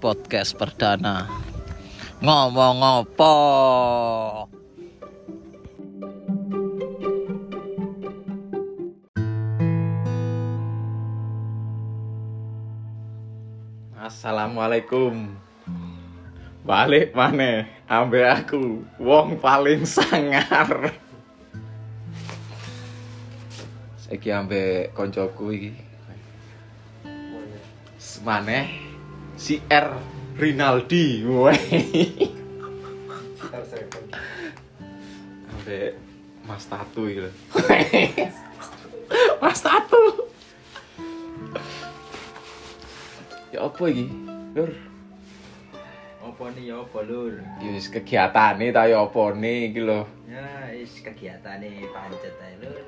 podcast perdana. Ngomong apa? Assalamualaikum. Balik mana? Ambil aku, wong paling sangar. Saiki ambek koncoku iki. Semane si R Rinaldi. Ambek Mas Tatu lho. Mas Tatu. Ya apa iki? Lur, Apa nih ya apa lur? ya wis kegiatane ta ya apa ne iki lho. Ya is kegiatan nih pancet aja lur.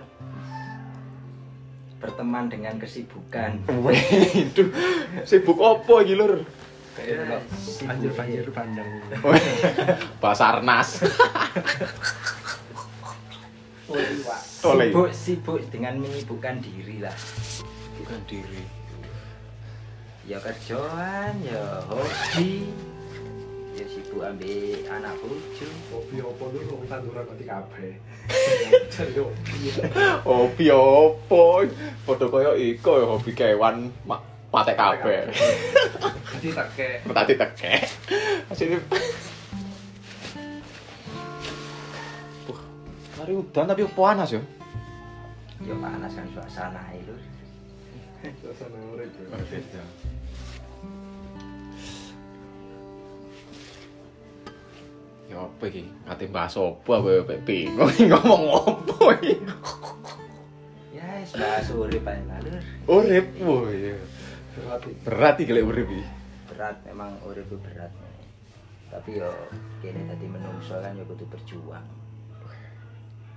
Berteman dengan kesibukan. Waduh, sibuk apa iki lur? Ya, sibuk, banjir bandang Basarnas. Sibuk sibuk dengan menyibukkan diri lah. Bukan diri. Ya kerjaan, ya hobi, sibuk ambil anak bucu. hobi apa lu wong tanduran mati kabeh Hobi apa? Padha kaya iku ya hobi kewan ma- patek kabeh. jadi tak kayak Tadi tekek. Asine hari udan tapi panas ya. Ya panas kan suasana itu. suasana urip ya. Ya apa iki? Kate bahas apa kowe pe bingung ngomong apa iki? Ya is bahas urip aja lah lur. Urip, wah iya. berarti Berat iki lek urip iki. berat memang urip itu berat tapi yo kene tadi menungso kan yo kudu berjuang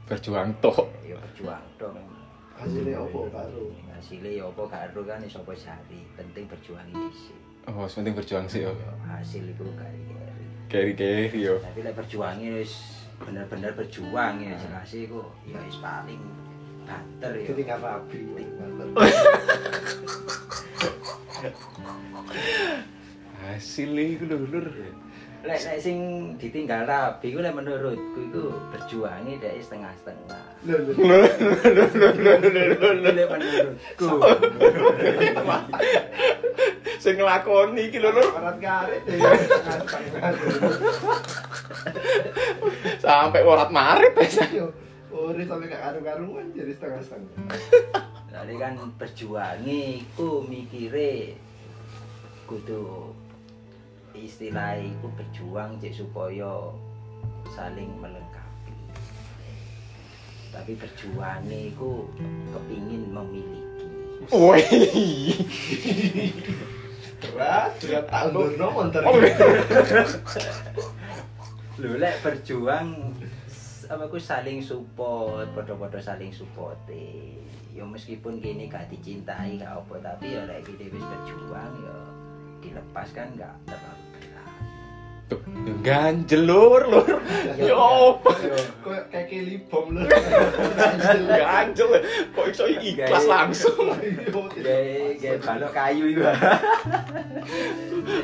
Berjuang tok. yo berjuang dong memang hasilnya apa baru hasilnya yo apa gak ero kan iso apa sehari penting berjuang dhisik Oh, penting berjuang sih yo. yo hasil itu kari Keri-keri yo. tapi lek berjuangnya wis bener-bener berjuang ya jelas iku yo wis paling banter jadi nggak rapi Hasil iku lho, Lur. lek lek sing ditinggal rabi ku lek menurutku iku berjuangnya dari setengah-setengah Sing nglakoni iki lho, Lur. Sampai warat marit wis. Yo, urip sampai gak karu-karuan jadi setengah-setengah Jadi kan berjuangnya iku mikire kudu istilah iku berjuang cek supaya saling melengkapi. Tapi berjuangnya iku kepingin memiliki. Woi. berat berat tahun no monter Lho lek berjuang apa ku saling support, podo-podo saling support Ya meskipun gini gak dicintai gak apa tapi ya lek kita wis berjuang ya dilepas kan gak terlalu. Tuh, ganjel lur, lur. Ya apa? kok kayak keli bom lho Ganjel. Kok iso ikhlas langsung. Kayak kayak balok kayu itu.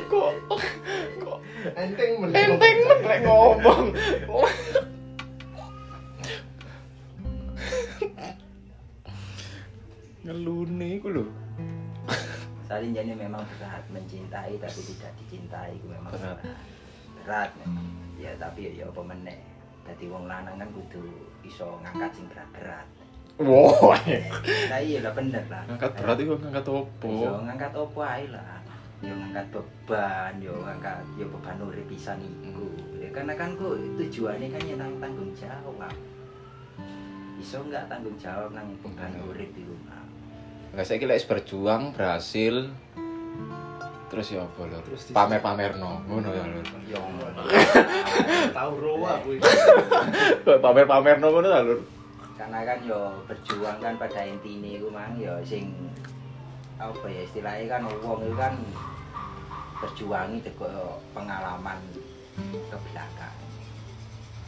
Kok kok enteng men enteng men lek ngomong. Ngelune iku lho. Saling jadi memang berat mencintai tapi tidak dicintai itu memang Berat. berat. Berat memang. Ya tapi ya apa meneh. Dadi wong lanang kan kudu iso ngangkat sing berat-berat. Wah. Nah iya lah bener lah. Ngangkat berat iku ngangkat Yo opo? ngangkat apa ae lah. Yo ngangkat beban, yo ngangkat yo beban urip pisan iku. Ya karena kan ku tujuannya kan nyenang tanggung jawab. Iso enggak tanggung jawab nang beban urip iku. Lah saiki lek berjuang berhasil terus ya apa di- Pamer-pamerno. Ngono ya lur. Yo tahu roa kuwi Pamer-pamerno ngono ta lur? karena kan yo berjuang kan pada intinya itu mang. Yo sing apa ya istilahnya kan wong itu kan berjuangi juga pengalaman ke belakang.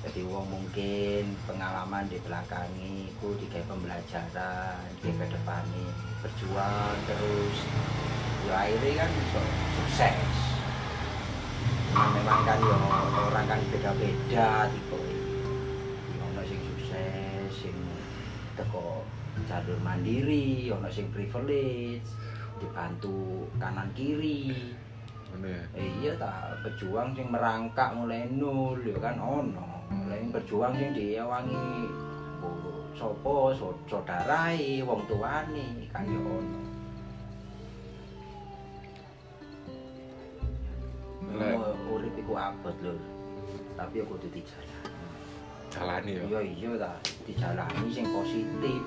Jadi wong mungkin pengalaman di belakangi ku digawe pembelajaran di ke depannya. Berjuang terus ya akhirnya kan iso sukses Nah, memang kan ya orang kan beda-beda tipe. Ono sing sukses, sing teko jalur mandiri, ono sing privilege, dibantu kanan kiri. Ya. Eh, iya ta, pejuang sing merangkak mulai nol ya kan ono. Mulai berjuang sing diawangi oh, sapa so- saudarai, wong tuane kan ya ono. Iku abot lho. Tapi aku kudu dijalani. Jalani ya. Iya iya ta, dijalani sing positif.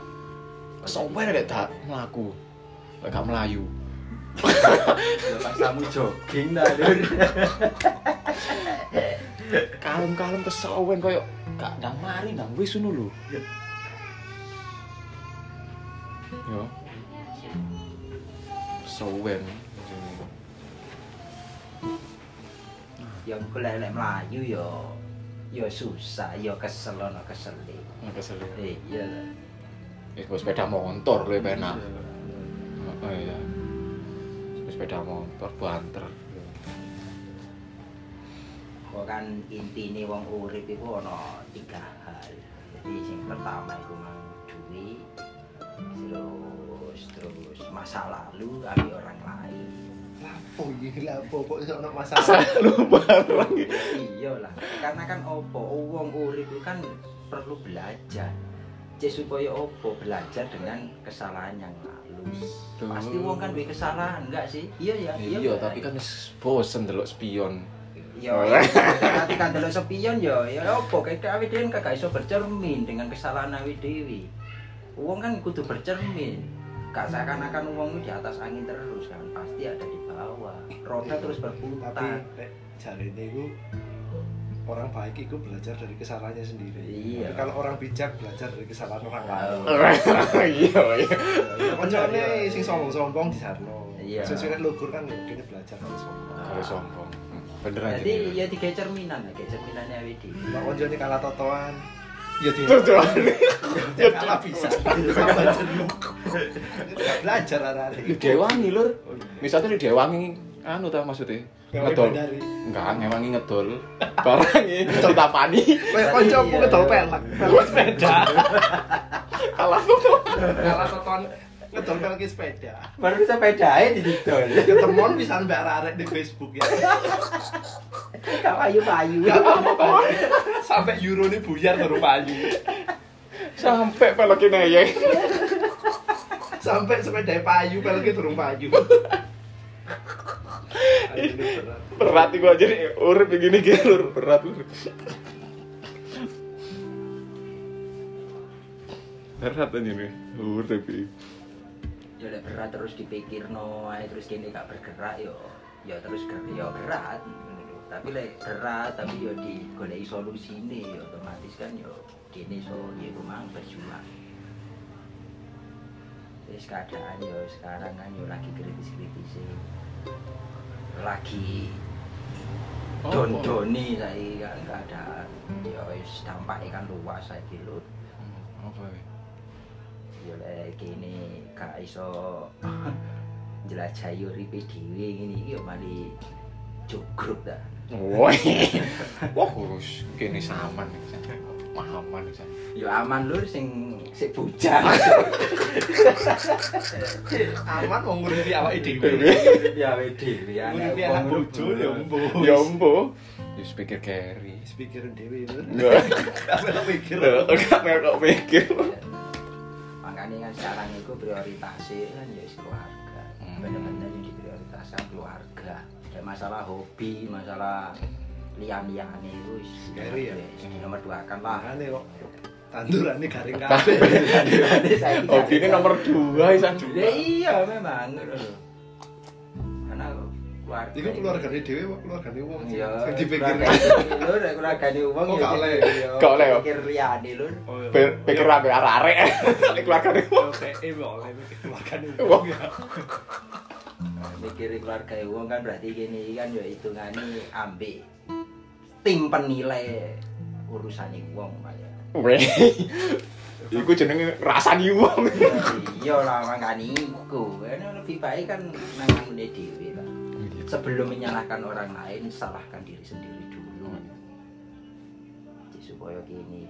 Sopo nek dak mlaku. Lek gak. Ya pas kamu jogging ta, Lur. Kalem-kalem kesawen koyo gak ndang mari ndang wis ngono lho. Yo. Kesawen. Ya golek lek mlayu ya ya susah, ya kesel ono kesele. Kesel iya kok sepeda motor lu penak. Oh iya. Sepeda motor banter. Kok kan intine wong urip iku ana tiga hal. Jadi sing pertama iku mang duit, terus terus masa lalu ambil orang lain. Lapo iki lapo kok iso ono masalah. Lu bareng. iya lah, karena kan opo wong urip itu kan perlu belajar. Cek supaya opo belajar dengan kesalahan yang lalu. Pasti wong kan duwe kesalahan enggak sih? Iya ya, Iya, enggak? tapi kan wis bosen delok spion. Yo, nanti kan delok sepion yo, ya opo kayak awake dhewe kan gak iso bercermin dengan kesalahan awake dhewe. Wong kan kudu bercermin. Gak seakan-akan wong di atas angin terus kan, pasti ada di bawah. Roda terus Tapi berputar. nek jarine iku orang baik itu belajar dari kesalahannya sendiri. Iya. Tapi kalau orang bijak belajar dari kesalahan orang lain. Iya, iya. Koncone sing sombong-sombong di sarno. Iya. Sesuai lugur kan kene belajar dari sombong. Kalau sombong. Hmm, Bener aja. Jadi ya tiga cerminan, ya tiga cerminannya awake dhewe. Mak koncone kalah totoan. Ya di Totoan. Ya kalah bisa. Belajar arek-arek. Lu dewangi, Lur. Misalnya lu dewangi anu ta maksudnya? Ngedol. Enggak, ngewangi ngedol. Barangi ditapani. Kayak kancaku Iya. ngedol pelek, pelek sepeda. Kalah tuh. Kalah totoan ngedol pelek sepeda. Baru bisa pedae dididol. Ketemuan bisa mbak arek di Facebook ya. Gak payu-payu. Gak apa-apa. Sampai euro ini buyar baru payu. Sampai pelokin aja. Sampai sepeda payu, peleknya turun payu. Berat. Berat gua aja nih urip begini gini Lur. Berat Lur. Berat aja nih urip ya lek berat terus dipikir no ae terus kene gak bergerak yo ya terus ya berat tapi lek berat tapi yo digoleki solusine ya otomatis kan yo kene so ya iku mang berjuang. Wis keadaan yo sekarang kan yo lagi kritis-kritis lagi don-doni saiki kan keadaan. Yo dampaknya kan luas saiki lho. Apa ya? ya lek kene gak iso njelajahi uripe dhewe ngene iki ya mari cukup ta. Woi. Wah, wis kene saman iki. Aman iki. Ya aman lur sing sik bujang. Aman mau ngurusi awake dhewe. Ya awake dhewe ya. Ngurusi anak bojo ya mbo. Ya embo. Wis pikir keri. Wis pikirin dhewe lho. Enggak. Apa pikir? Enggak kan sekarang itu prioritasnya kan ya keluarga. Hmm. Bener-bener yang diprioritaskan keluarga. Kayak masalah hobi, masalah lian-liane itu Keri ya? wis nomor dua kan lah. Makane kok tandurane garing kabeh. Hobi ini nomor dua. Ya iya memang keluarga. Iku keluargane dhewe apa keluargane wong sing Iya, sing dipikir. nek keluargane wong Oh, gak oleh. Gak oleh. Pikir liyane iya. Pi- Pikir abe arek-arek. Nek keluargane wong. Oke, eh boleh keluargane Wong. wong ya. Mikir keluarga wong kan berarti gini kan ya hitungane ambek tim penilai urusane wong ya. Weh. Iku jenenge rasani wong. Iya lah makane iku. Lebih baik kan nangane dhewe lah. Iya. Sebelum menyalahkan orang lain salahkan diri sendiri dulu. Jadi supaya gini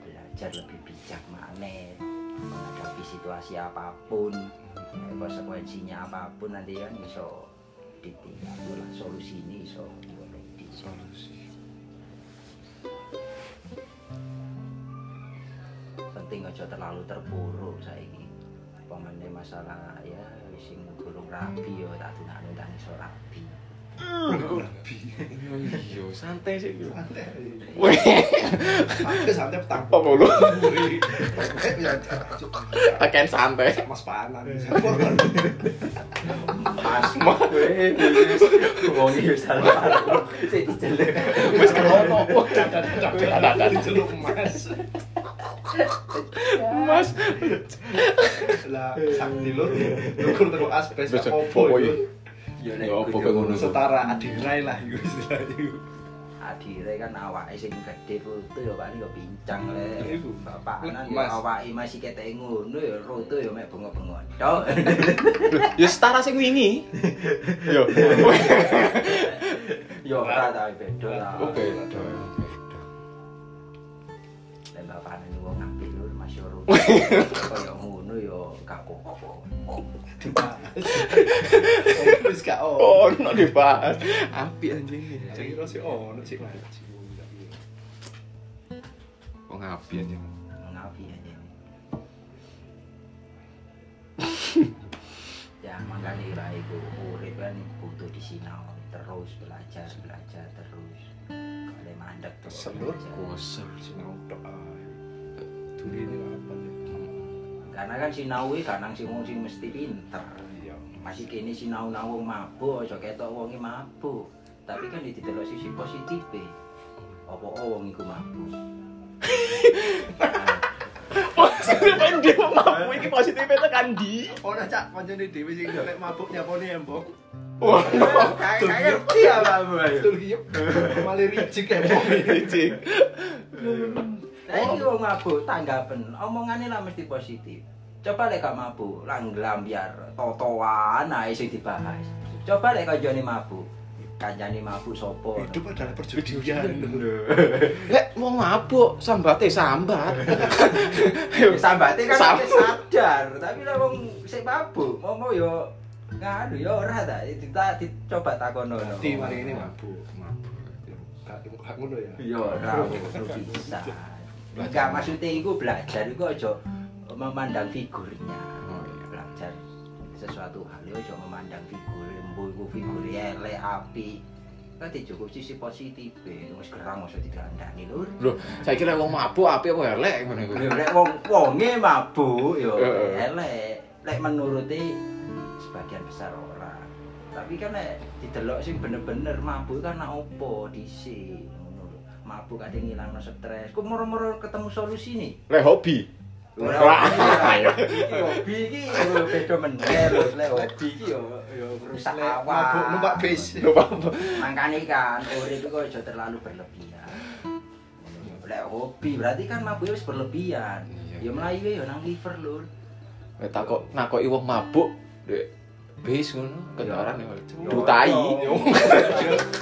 belajar lebih bijak maneh menghadapi situasi apa pun. Konsekuensinya apa pun nanti kan iso ditinggal lah solusi ini di solusi. Penting aja terlalu terpuruk saiki pemene masalah ya sing gurung rabi yo tak dunakno ndang iso rabi iya santai sih gitu Santai. Weh, Santai santai petang. apa lu? Ya, Pakaian santai. Mas panan. pas kowe wong iki wis salah sing dijelek Wis kerono. Diceluk Mas. Mas, Lah sak dilur ukur terus aspes Besok, opo opo yo? Ya, apa kok ngono? Setara adirai lah iku istilahnya. adire kan awake sing gede foto ya paling yo pincang le. Bapak anan yo awake masih ketek ngono ya roto yo mek bengok-bengok. Tok. Ya setara sing wingi. Yo. yo ora ta beda lah. Oke. Lek bapak anan wong apik lho Mas yo roto kaya ngono yo gak apa-apa Wis gak ono. Oh, no dibahas. Api anjing. Saya kira sih ono sih ngaji. Wong api anjing. ngapi aja ya makanya lah itu urip kan butuh disinau terus belajar belajar terus kalau mandek terus Keselur, belajar. Kuasel. Sinau ini apa karena kan sinau iki kadang sing wong sing mesti pinter Iya. masih kini sinau nau wong mabuk aja ketok wong iki mabuk tapi kan didelok sisi positif apa wong iku mabuk Positif kan dia mampu iki positifnya tekan di. Ora cak kancane dhewe sing nek mabuk nyapone embok. Wah, kayak kayak ngerti ayo Betul iki. Malah ricik embok. anjing. Lah iki wong mabuk tanggapen, omongane lah mesti positif. Coba lek gak mabuk, lah nglambiar totoan ae sing dibahas. Coba lek kancane mabuk, kancane mabuk sapa? Hidup adalah perjudian. Lek mau mabuk sambate sambat. Sambate kan sadar, tapi lek wong sing mabuk, ngomong yo nganu yo ora ta, dicoba takono. Nanti mari ini mabuk, mabuk. Gak ngono ya. Yo ora bisa. Enggak maksudnya iku belajar iku aja memandang figurnya. Oh, iya. Belajar sesuatu hal yo aja memandang figur, mbo iku figur elek api. Kan cukup sisi positif, wis gerang masa dikandani lur. Lho, saya kira wong mabuk api apa elek ngono iku. Lho lek wong wonge mabuk yo elek. Lek menuruti sebagian besar orang. Tapi kan lek didelok sing bener-bener mabuk kan opo dhisik. Lho. Mabuk ada ngilangno stres. Kok moro-moro ketemu solusi nih? Lek hobi. Ora Wah, hobi, iki yo beda meneh lho. Lek hobi iki yo yo rusak awak. mabuk numpak bis. Makanya kan urip kok aja terlalu berlebihan. Lek hobi berarti kan mabuk wis berlebihan. Ya melayu ya nang liver lur. Lek takok nakoki wong mabuk, Dek. Bis ngono, kendaraan ya. Yo, Dutai. yo.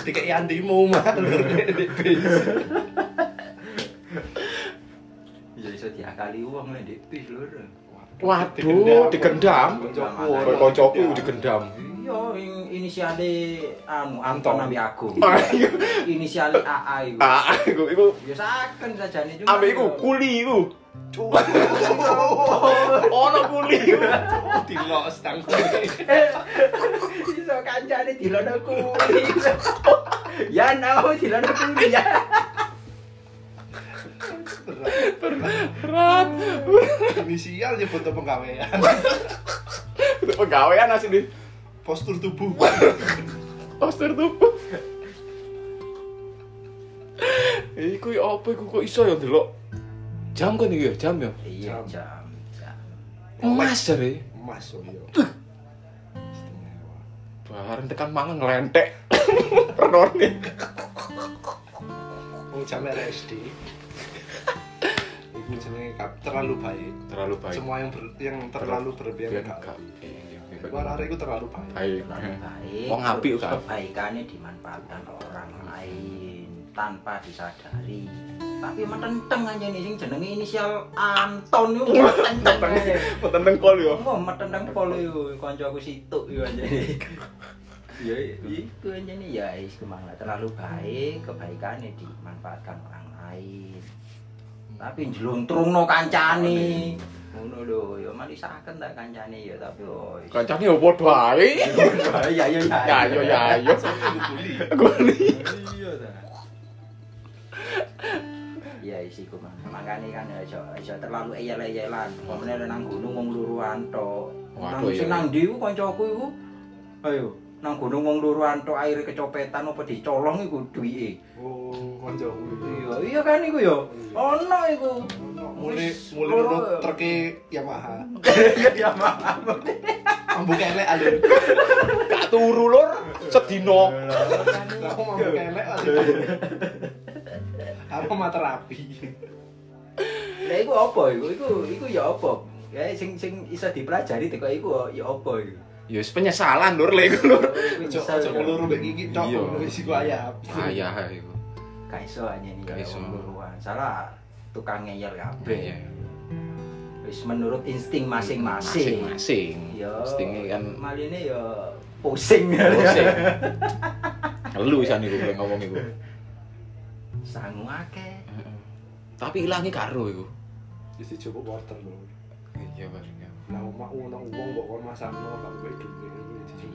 Dikek yantimu mah di bis. Ya iso diakali wong nek ndek bis lur. Waduh, digendam. Koncoku. Koncoku digendam. Iya, in- inisiale anu Anton. Nabi Agung. Ayo. Inisiale AA iku. Ah, iku iku Ya saken sajane cuma. ambek iku kuli iku. Ono kuli iku. Dilos tang. Iso kancane dilono kuli. Ya nang dilono kuli ya. Berat. Inisial nyebut penggawean. Pegawaian asli Postur tubuh. poster tubuh. Iku ya apa iku kok iso ya delok jam kan iki ya jam ya Iya jam. jam. emas jare Emas oh iya. Bareng tekan mangan nglentek penone Oh jam RSD. Iku jenenge terlalu baik. terlalu baik Semua yang ber- yang terlalu berlebihan Biar gak gak baik. iya, biar Arek-arek iku terlalu baik. baik Wong apik kan? kebaikannya dimanfaatkan orang lain tanpa disadari tapi metenteng aja nih sing jenenge inisial Anton yo metenteng aja. petenteng pol yo Oh, metenteng pol yo kancaku situk yo aja. Ya iku aja nih ya is ke mana terlalu baik kebaikannya dimanfaatkan orang lain. Tapi njluntrungno kancane. Ngono lho, ya marisaken tak kancane ya tapi oh. kancane yo padha ae Ya ya ya. ya yo ya yo guli Iya ta. Iya isi ku mang. Makane kan aja aja terlalu eyel-eyelan. Pemene nang gunung wong luruan tok. Nang Waduh, sing iya. nang ndi ku kancaku iku. Ayo, nang gunung wong luruan tok aire kecopetan apa dicolong iku duwike. Oh, kancaku. Iya, iya kan iku ya. Ono iku. Mulai Wis, mulai loro. nurut treke Yamaha. Ya maaf. Ambu kelek alun. gak turu lur sedino Aku mau kelek alun. Aku mah terapi. Lah iku apa iku? Iku iku ya apa? Ya sing sing iso dipelajari teko iku ya apa iku? ya wis penyesalan lur lek iku lur Ojo ojo ya. ngeluru mbek gigi tok Iya. wis iku ayam. ayah iku Gak iso Gak ya iso. wong luruan. Salah tukang ngeyel kabeh. Iya. Wis menurut insting masing-masing. masing-masing Ya. instingnya kan maline ya pusing. pusing lu isan iku ngomong iku Sangu akeh. tapi ilangi karo iku Wis dicoba wortel lho. iya paling Lah omak ngono wong mbok kon masakno bang kowe duwe.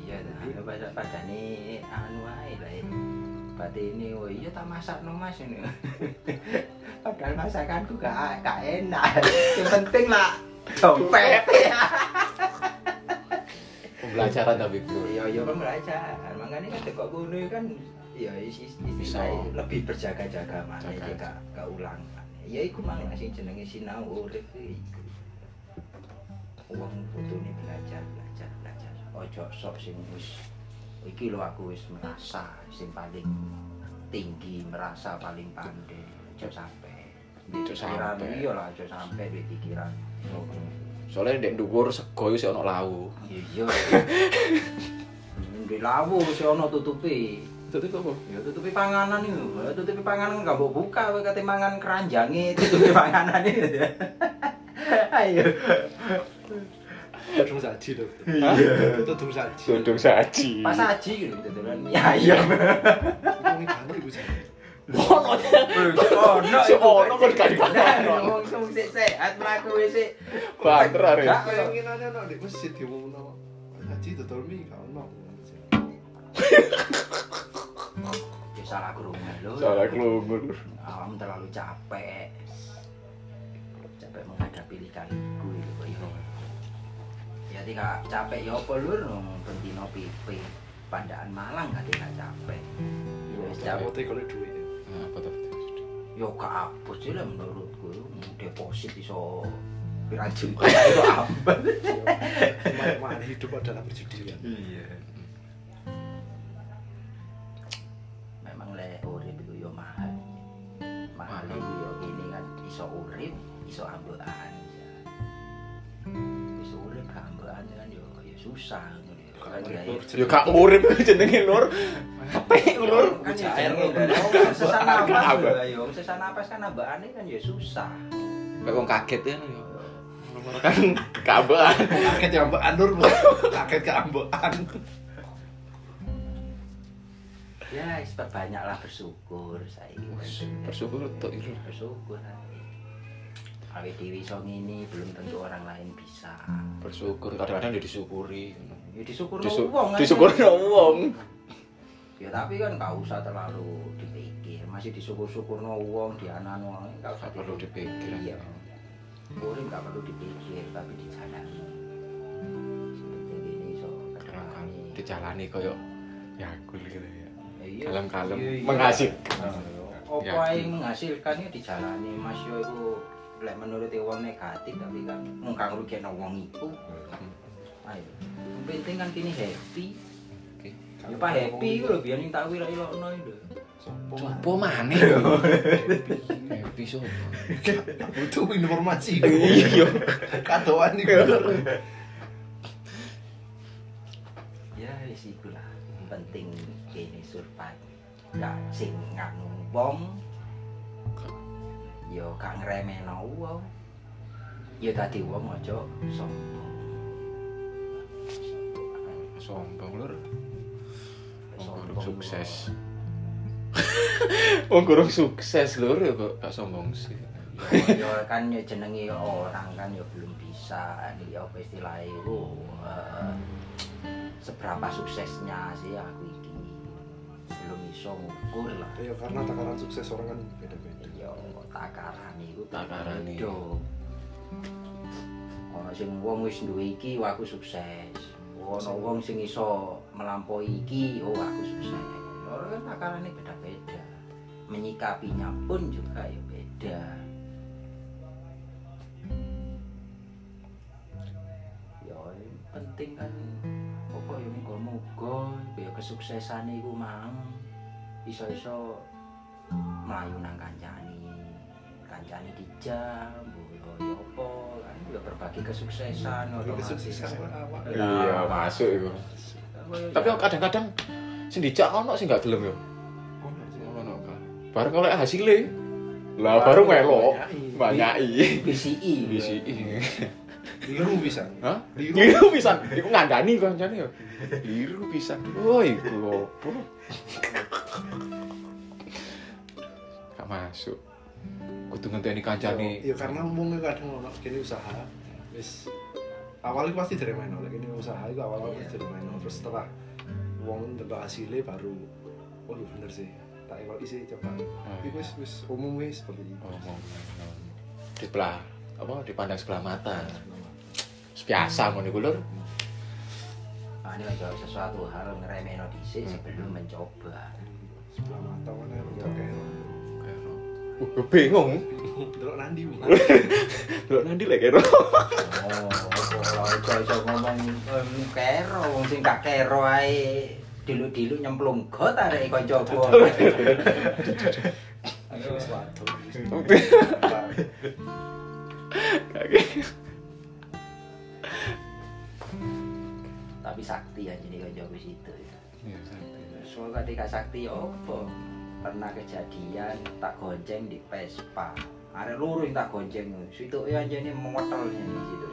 Iya dah, pada padane anu ae lah. ya. Batine oh iya tak masakno Mas ini. Padahal masakanku gak gak enak. Yang penting lah dompet. pembelajaran tapi bro Iya iya pembelajaran. Makanya kan kok ngono kan ya istilahnya lebih berjaga-jaga mana iki gak gak ulang. Ya iku mang lah sing jenenge sinau urip iku. Wong kudune belajar, belajar, belajar. Ojo sok sing wis iki lho aku wis merasa sing paling tinggi, merasa paling pandai. Ojo Ojo pikiran sampai. iya lah ojo sampai di pikiran. soalnya dek dhuwur sego wis ono lawu Iya. Di lawu wis ana tutupi. Itu apa Ya tutupi panganan itu. Ya, tutupi panganan enggak mau buka kate mangan keranjange tutupi panganan itu. Ayo. Tudung saji lho. Hah? Tudung saji. Tudung saji. Pas aji gitu tutulan mie ayam. Iku ning banget iku saji. Ono. Oh, no. Si ono kok dikali-kali. Wong sing sik sehat mlaku wis sik. Banter are. Gak, ngene ana di masjid diomongno. Saji dodol mie gak ono. Ya salah krungu lho. Salah kelungu. Awam terlalu capek. Capek menghadapi lika-liku itu kok ya. Ya tidak capek ya apa lur bentino pipi. Pandaan Malang gak tidak capek. Ya capek. Capek kalau duit. Nah, apa tuh? Yo gak abot sih lah menurutku. Deposit iso pirang juta itu abot. Mana hidup adalah berjudi kan. Iya. Iso ambekan. Iso urip gak ambekan kan yo yo susah ngono ya. Kan ya. Yo gak urip jenenge lur. Apik lur. Kan ya Lur. dari sesak napas yo sesak napas kan ambekane kan yo susah. Wong kaget ya. yo. Kan kabean. Kaget ya Mbak Anur. Kaget ke ambekan. Ya, wis banyaklah bersyukur saya. Bersyukur tok iki. bersyukur. Awet dewi iso ngene belum tentu orang lain bisa. Bersyukur kadang-kadang ya disyukuri. Ya disyukur Disu- wong. kan. Disyukur wong. Ya tapi kan gak usah terlalu dipikir. Masih disyukur-syukur wong, dianan wong, gak usah Gak perlu dipikir. Iya. Urip gak perlu dipikir tapi dijalani. Seperti ini iso kedelani. Dijalani koyo ya aku gitu ya. Ya iya. Kalem-kalem Iya, iya. menghasilkan. Apa Ya. yang menghasilkan ya dijalani Mas yo iku lek menurut wong negatif tapi kan mung kang rugekno wong iku. Ayo. Yang penting kan kini happy. Oke. Ya Pak happy iku lho biyen tak wilok-wilokno lho. Mana yo? Happy so. Butuh informasi. Iya. Katoan iku. ya wis iku lah penting kene survive gak sing nganu wong yo gak ngremehno wong yo dadi wong aja sombong. Sombong lur. Sombong sukses. Wong kurang sukes lur ya kok gak sombong sih. Yo kan yo jenenge orang kan yo belum bisa. Ya apa istilahnya itu eh, seberapa suksesnya sih aku belum iso ngukur lah ya karena takaran sukses orang kan beda-beda yo takaran iku Takaran beda. Ono sing wong wis duwe iki wah aku sukses. Ono wong sing iso melampaui iki oh aku sukses. Orang kan takarane beda-beda. Menyikapinya pun juga ya beda. Ya penting kan apa ya muga-muga kesuksesan iku mang. Iso-iso melayu nang kancane. Kancane dijam ya apa. Kan ya berbagi kesuksesan otomatis. kesuksesan. apa iya masuk itu tapi kadang-kadang sing dijak ono sing gak gelem yo. Ono kan baru kalau hasilnya. Lah baru melok Banyaki. banyak BCI bisi liru bisa Hah? liru Liru pisan. Iku ngandani kancane yo. Liru pisan. Oh, iku opo? Gak masuk. Kudu ngenteni kancane. ya karena umumnya kadang ono kini usaha wis awalnya pasti dari main oleh kini usaha itu awalnya pasti dari main terus setelah uang tentang hasilnya baru oh iya bener sih tak evaluasi sih coba itu wis wis umumnya seperti itu Ngomong. Di sebelah apa dipandang sebelah mata. Biasa ngono iku lur. Nah, ini kalau sesuatu hal ngeremehno dhisik Hmm. sebelum mencoba. kayak Uh, bingung. delok nandi bu Delok nanti lek kero. Oh, kalau iso ngomong em, kero wong sing gak kero ae dilu-dilu nyemplung got arek kancaku. ada sesuatu Tapi sakti aja nih kancaku situ. Soalnya ketika sakti ya apa? Pernah kejadian tak gonceng di Vespa. Arek luru yang tak gonceng. Situ ya aja nih motelnya di situ.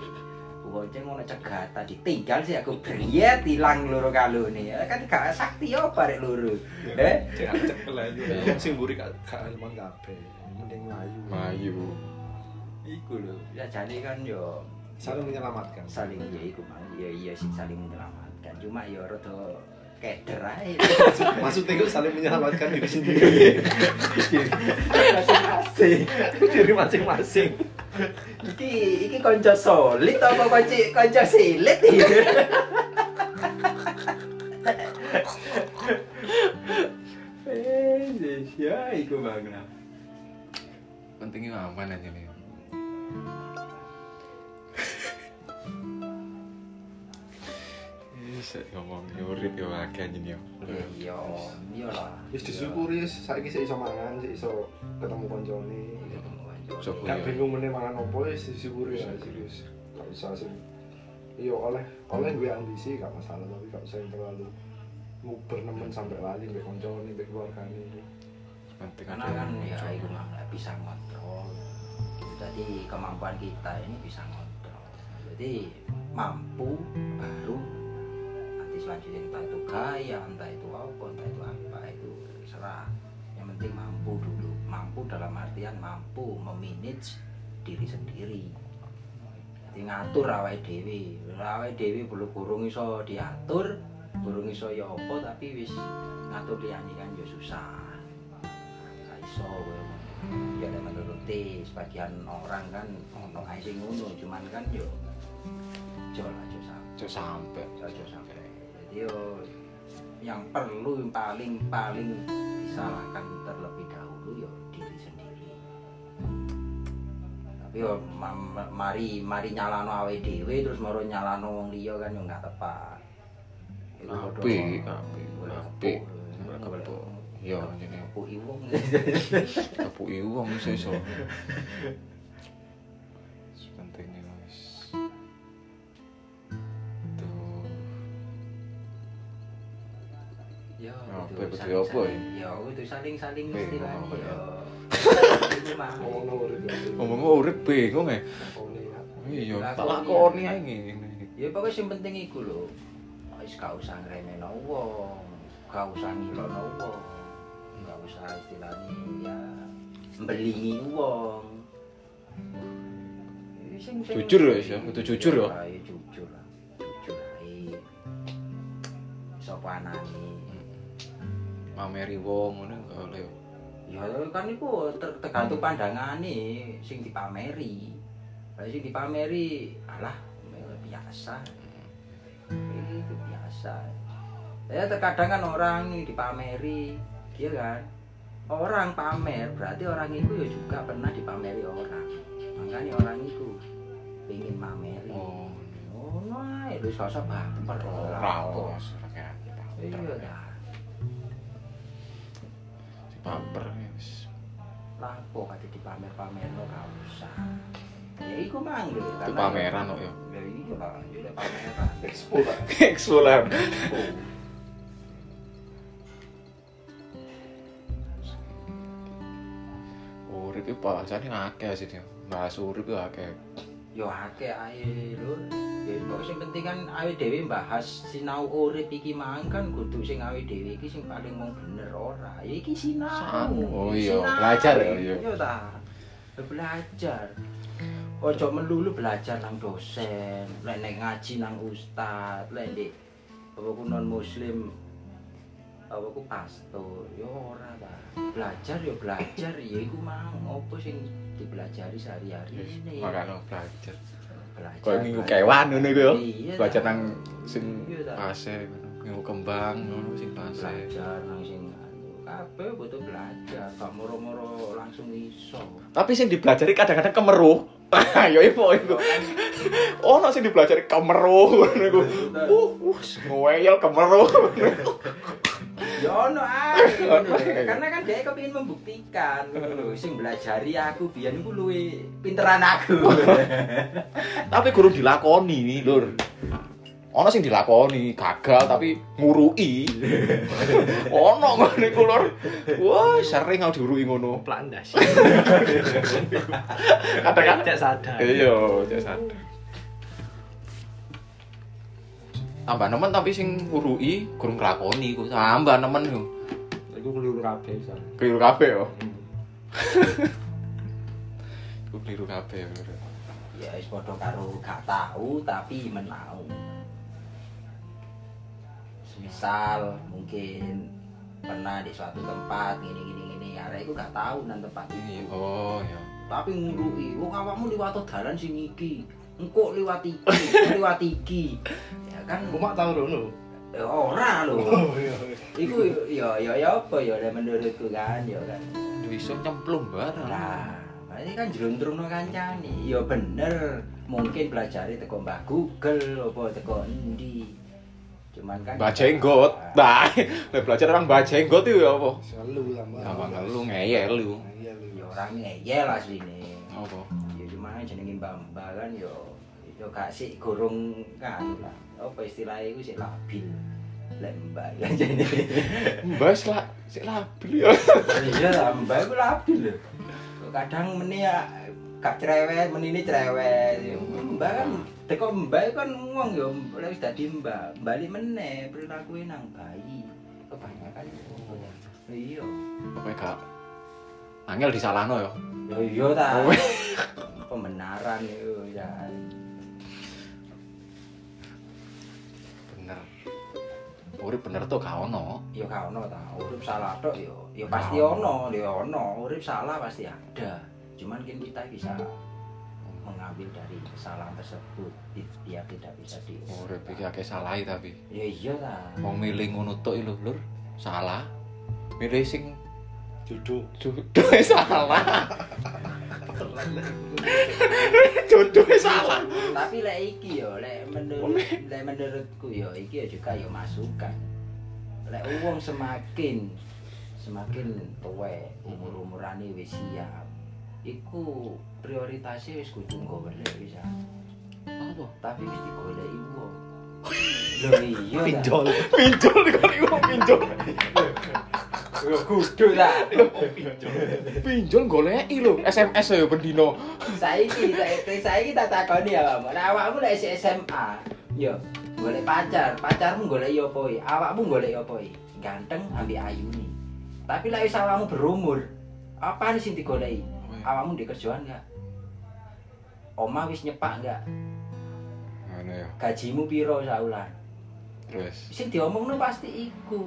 Gonceng ngono cegatan ditinggal sih aku briet hilang luru kalu nih. Kan gak sakti ya apa arek luru. Eh? cek cek lagi wong sing mburi gak gak kabeh mending melayu Mayu. Iku lho. Ya jadi kan yo saling menyelamatkan saling ya iku mang ya iya sih saling menyelamatkan. Cuma ya rada keder ae. maksudnya itu saling menyelamatkan diri sendiri Masing-masing. diri masing-masing Iki iki kanca solid apa kanca kanca silit iki? Eh, ya iku bangna. Pentingnya aman aja nih. Bisa ngomong urip yo akeh anjing yo. Iya, iya lah. wis disyukuri wis saiki sik iso mangan sik iso ketemu koncone Sopo gak bingung meneh mangan opo wis disyukuri ya sih wis gak usah sing iya oleh oleh gue ambisi gak masalah tapi gak usah yang terlalu nguber nemen sampai lali mbek koncone mbek keluargane Penting Karena kan ya iku mah nggak bisa ngontrol. Jadi kemampuan kita ini bisa ngontrol. Jadi mampu baru selanjutnya entah itu gaya, entah itu apa, entah itu apa itu serah. Yang penting mampu dulu. Mampu dalam artian mampu memanage diri sendiri. Jadi ngatur awake dhewe. Awake dhewe belum kurung iso diatur, kurung iso ya apa tapi wis ngatur liyane kan ya susah. Gak iso kowe. Ya ada menuruti sebagian orang kan ono ae sing ngono, cuman kan yo lah jo sampai. Sampai. Jo sampai. Yo yang perlu yang paling paling disalahkan terlebih dahulu yo diri sendiri. Tapi yo ma- ma- mari mari nyalano awake dhewe terus maro nyalano wong liya kan yo nggak tepat. Itu podo- Apik, apik, golek apik. kepuk, Golek golek kepuk. Iya, jadi kepuki wong. kepuki wong iso Apa, itu kudu saling- apa, saling- Ya, itu saling-saling istilahnya apa ya. ya? Ngomong urip ya ngomong urip bingung ya ya. iya tak lakoni ae ngene Ya pokoknya yang penting iku lho. Wis gak usah ngremehno wong, gak usah ngilono wong, gak usah istilahnya ya mbelingi wong. Ya, sing- sing- Jujur ya, ya? Kudu jujur ya? Ayo jujur lah. Jujur ae. Anane? Mameri wong ngono oleh Ya kan iku ter- tergantung pandangane sing dipameri. Lah sing dipameri alah biasa. Itu biasa. Ya terkadang kan orang ini dipameri, dia kan orang pamer berarti orang itu ya juga pernah dipameri orang. Makanya orang itu ingin mameri. oh Oh, nah, itu sosok baper ora kok. kok surake Iya dah. si baper wis Lapo kate dipamer-pamer lo gak usah. Ya iku mang lho. itu pameran kok ya Ya iya lah, ya pameran. expo lah eksolan urip itu bahasane akeh sih dia bahas urip itu akeh Yo akeh ae lho. Kok sing penting kan awe dhewe bahas sinau urip iki mang kan kudu sing awe dhewe iki sing paling mung bener ora. Ya iki sinau. Oh iya, belajar ya, iya. Ta. Belajar. Ojo melulu belajar nang dosen, lek nek ngaji nang ustad, lek ndek apa ku non muslim apa ku pastor, yo ora ta. Belajar yo belajar, ya iku mang opo sing dipelajari sehari-hari ini. makanya belajar Kok minggu kewan ngono iku ya? Iya, belajar nang sing Iya, ta. fase ngono minggu kembang ngono sing fase. Belajar nang sing anu. kabeh butuh belajar, gak moro-moro langsung iso. tapi sing dipelajari kadang-kadang kemeruh. Ya iku. Iku ono sing dipelajari kemeruh ngono iku. Uh uh ngeyel kemeruh Ya ono ae. lho. Karena kan dia kepengin membuktikan ngono lho, sing belajari aku biyen iku luwe pinteran aku. tapi guru dilakoni nih lur ono sing dilakoni gagal tapi ngurui ono ngono iku lur wah sering aku diurui ngono Plandas. kadang-kadang Cek sadar. iya cek sadar tambah nemen tapi sing ngurui gurung nglakoni iku. Tambah nemen yo. Iku keliru kabeh san keliru kabeh yo? Iku keliru kabeh ya wis padha karo gak tahu tapi menau. Misal mungkin pernah di suatu tempat gini gini gini arek iku gak tahu nang tempat Iya, itu. oh ya tapi ngurui wong awakmu liwat dalan sing iki engko liwat iki liwat iki. Ya kan? Mak tau rono ya ora lho. Oh iya iya. iku ya ya ya apa ya nek menurutku kan ya kan. Iso nyemplung barang lah ini kan jeluntrungno kancane. Ya bener mungkin belajari teko Mbah Google apa teko endi. Cuman kan Mbak Jenggot. Nah, belajar orang Mbak Jenggot itu ya apa? selalu tambah Gampang lu ngeyel lu. iya. Ya orang ngeyel asline. Apa? ya cuma jenenge mbak-mbak kan yo yo gak sik gorong kan lah apa istilahnya itu sik labil kan jadi Mbak sik la sik labil ya. iya lah mbak itu labil lho kadang meni ya gak cerewet meni ini cerewet Ya, mbak kan teko mbak kan wong yo wis dadi mbak balik meneh perilaku nang bayi kebanyakan iya Apa gak? Angel disalahno ya. Ya iya ta. Pembenaran itu ya. Bener. Urip bener tuh gak ono. Ya gak ono ta. Urip salah tok ya. Ya pasti ono, ya ono. Urip salah pasti ada. Cuman kan kita bisa mengambil dari kesalahan tersebut biar tidak bisa di Urip iki akeh salahi tapi. Ya iya ta. Wong milih ngono tok lho, Lur. Salah. Milih sing jodoh jodoh salah. Jodoh salah. Tapi lek iki yo, lek menurut lek menurutku yo iki ya juga yo masukan. Lek wong semakin semakin tuwek umur-umurane wis siap. Iku prioritasnya wis kudu golek bisa. Apa? Tapi wis digoleki wong. Iya. Pinjol. Pinjol kok iku pinjol. Yo kudu ta. Pinjol goleki lho SMS ya bendino. Saiki saiki saiki tak takoni ya, Mbak. Nah, awakmu lek SMA, yo golek pacar, pacarmu golek yo apa iki? Awakmu golek yo apa iki? Ganteng ambek ayu nih. Tapi lek wis awakmu berumur, apa nih sing digoleki? Awakmu di kerjaan enggak? Oma wis nyepak enggak? Ngono ya. Gajimu piro saulan? Terus Sing diomongno pasti iku.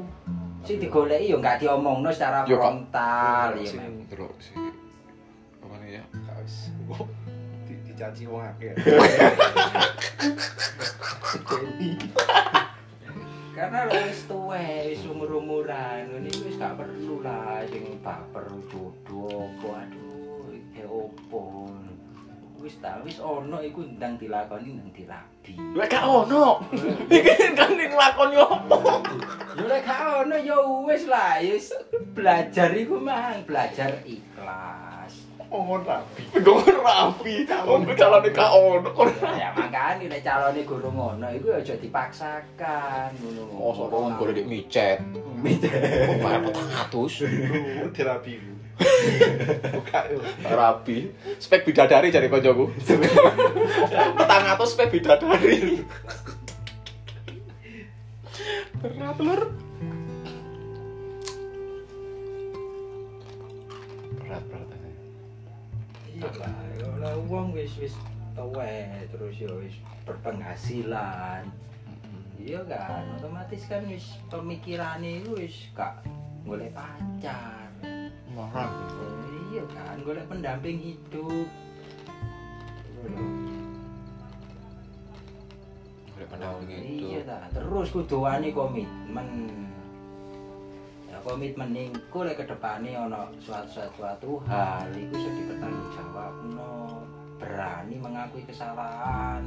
Sing digoleki yo enggak diomongno secara Yo, frontal ya, sing terus si apa ya? Guys, kok di- dicaci wong akeh. Karena lo wis tuwe, wis umur-umuran, ini wis gak perlu lah sing baper jodoh apa aduh, iki opo. Wis ta, wis ono iku ndang dilakoni ndang dirabi. Lek gak ono. Iki kan ning lakoni opo? Yo lek gak ono ya wis lah, wis belajar iku mang, belajar ikhlas. Oh, rapi. Gue rapi. Wong calone gak ono. Ya makane nek calone guru ngono iku aja dipaksakan ngono. Oh, sok wong golek micet. Oh, bayar 400. Terapi. Buka yo. Rapi. Spek bidadari jare koncoku. 400 spek bidadari. Berat lur. Wong wis wis tuwe terus ya wis berpenghasilan. Iya kan, otomatis kan wis pemikirane iku wis gak golek pacar. Marah. Oh, iya kan, golek pendamping hidup. Golek pendamping Iya itu. ta, terus kudu wani komitmen. Ya komitmen niku lek kedepane ana suatu suatu hal iku iso dipertanggungjawabno, berani mengakui kesalahan.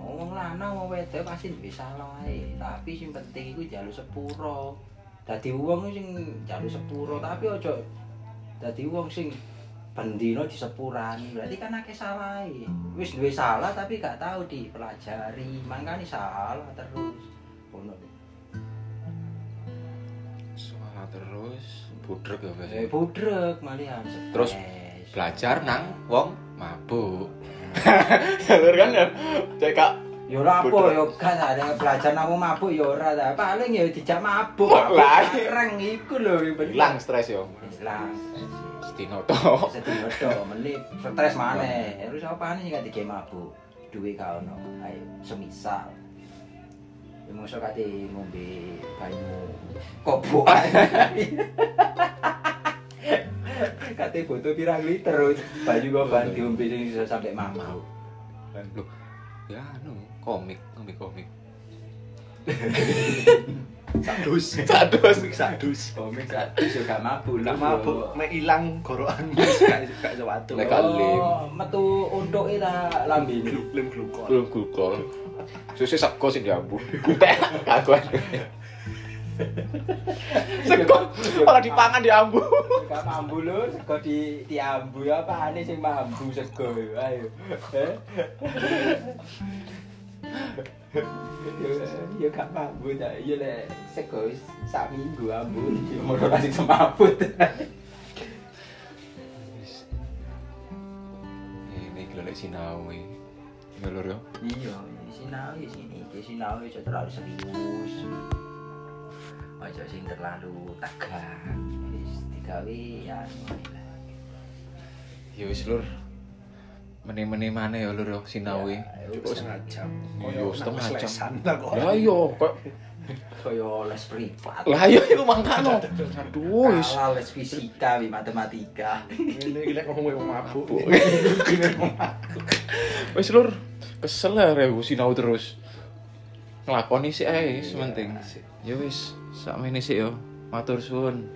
Wong lanang wong wedok pasti duwe salah tapi sing penting iku jalu sepuro. Dadi wong sing jalu sepuro, tapi aja dadi wong sing bendino disepurani berarti kan akeh salah wis duwe salah tapi gak tahu dipelajari mangkane salah terus ngono Salah terus budrek ya guys. eh budrek malian. Terus Belajar nang wong mabuk. Bener kan ya? Cek yo ora apa yo gak ada belajar nang mabuk yo ora ta. Paling yo dijak mabuk. Lah, reng iku lho. Hilang stres yo. hilang Stino tok. sedih do menit. Stres maneh. Terus apa nih gak dikei mabuk? Duwe gak ono. Ayo semisal. Ya mosok kate ngombe banyu kobok kate foto pirang liter banyu koban diombe sing bisa sampai mabuk Loh, ya anu komik, komik komik. Sadus. Sadus. Sadus. komik sadus yo gak mabuk Lah lho. mabuk mek ilang gorokan gak gak sewatu. Nek kali. oh metu untuke ta lambene Gluklim glukol. Belum gulkol. Susu sego sing diambu. Kaguan. Sego ora dipangan diambu. Gak mambu lho, sego di diambu apa aneh sing mambu sego ayo. Ya gak mambu ta, ya lek sego sak minggu ambu ya mono kasih semaput. Ini gelek sinau iki. Ya lur yo. Iya, sinau ya sini, iki sinau aja terlalu serius. Aja sing terlalu tegang. Wis digawe ya lah. Ya wis lur. Meni-meni maneh ya lur yo sinau iki. Ya, Cukup setengah jam. Iya, setengah jam. lah. Ya iya kok Kaya les privat. lah yo iku mangkano. Aduh wis. Les fisika, wi matematika. Ini kita ngomong wong mabuk. Wis lur, kesel ya sinau terus. Nglakoni sih ae sementing. Ya wis, sakmene sih yo. Matur suwun.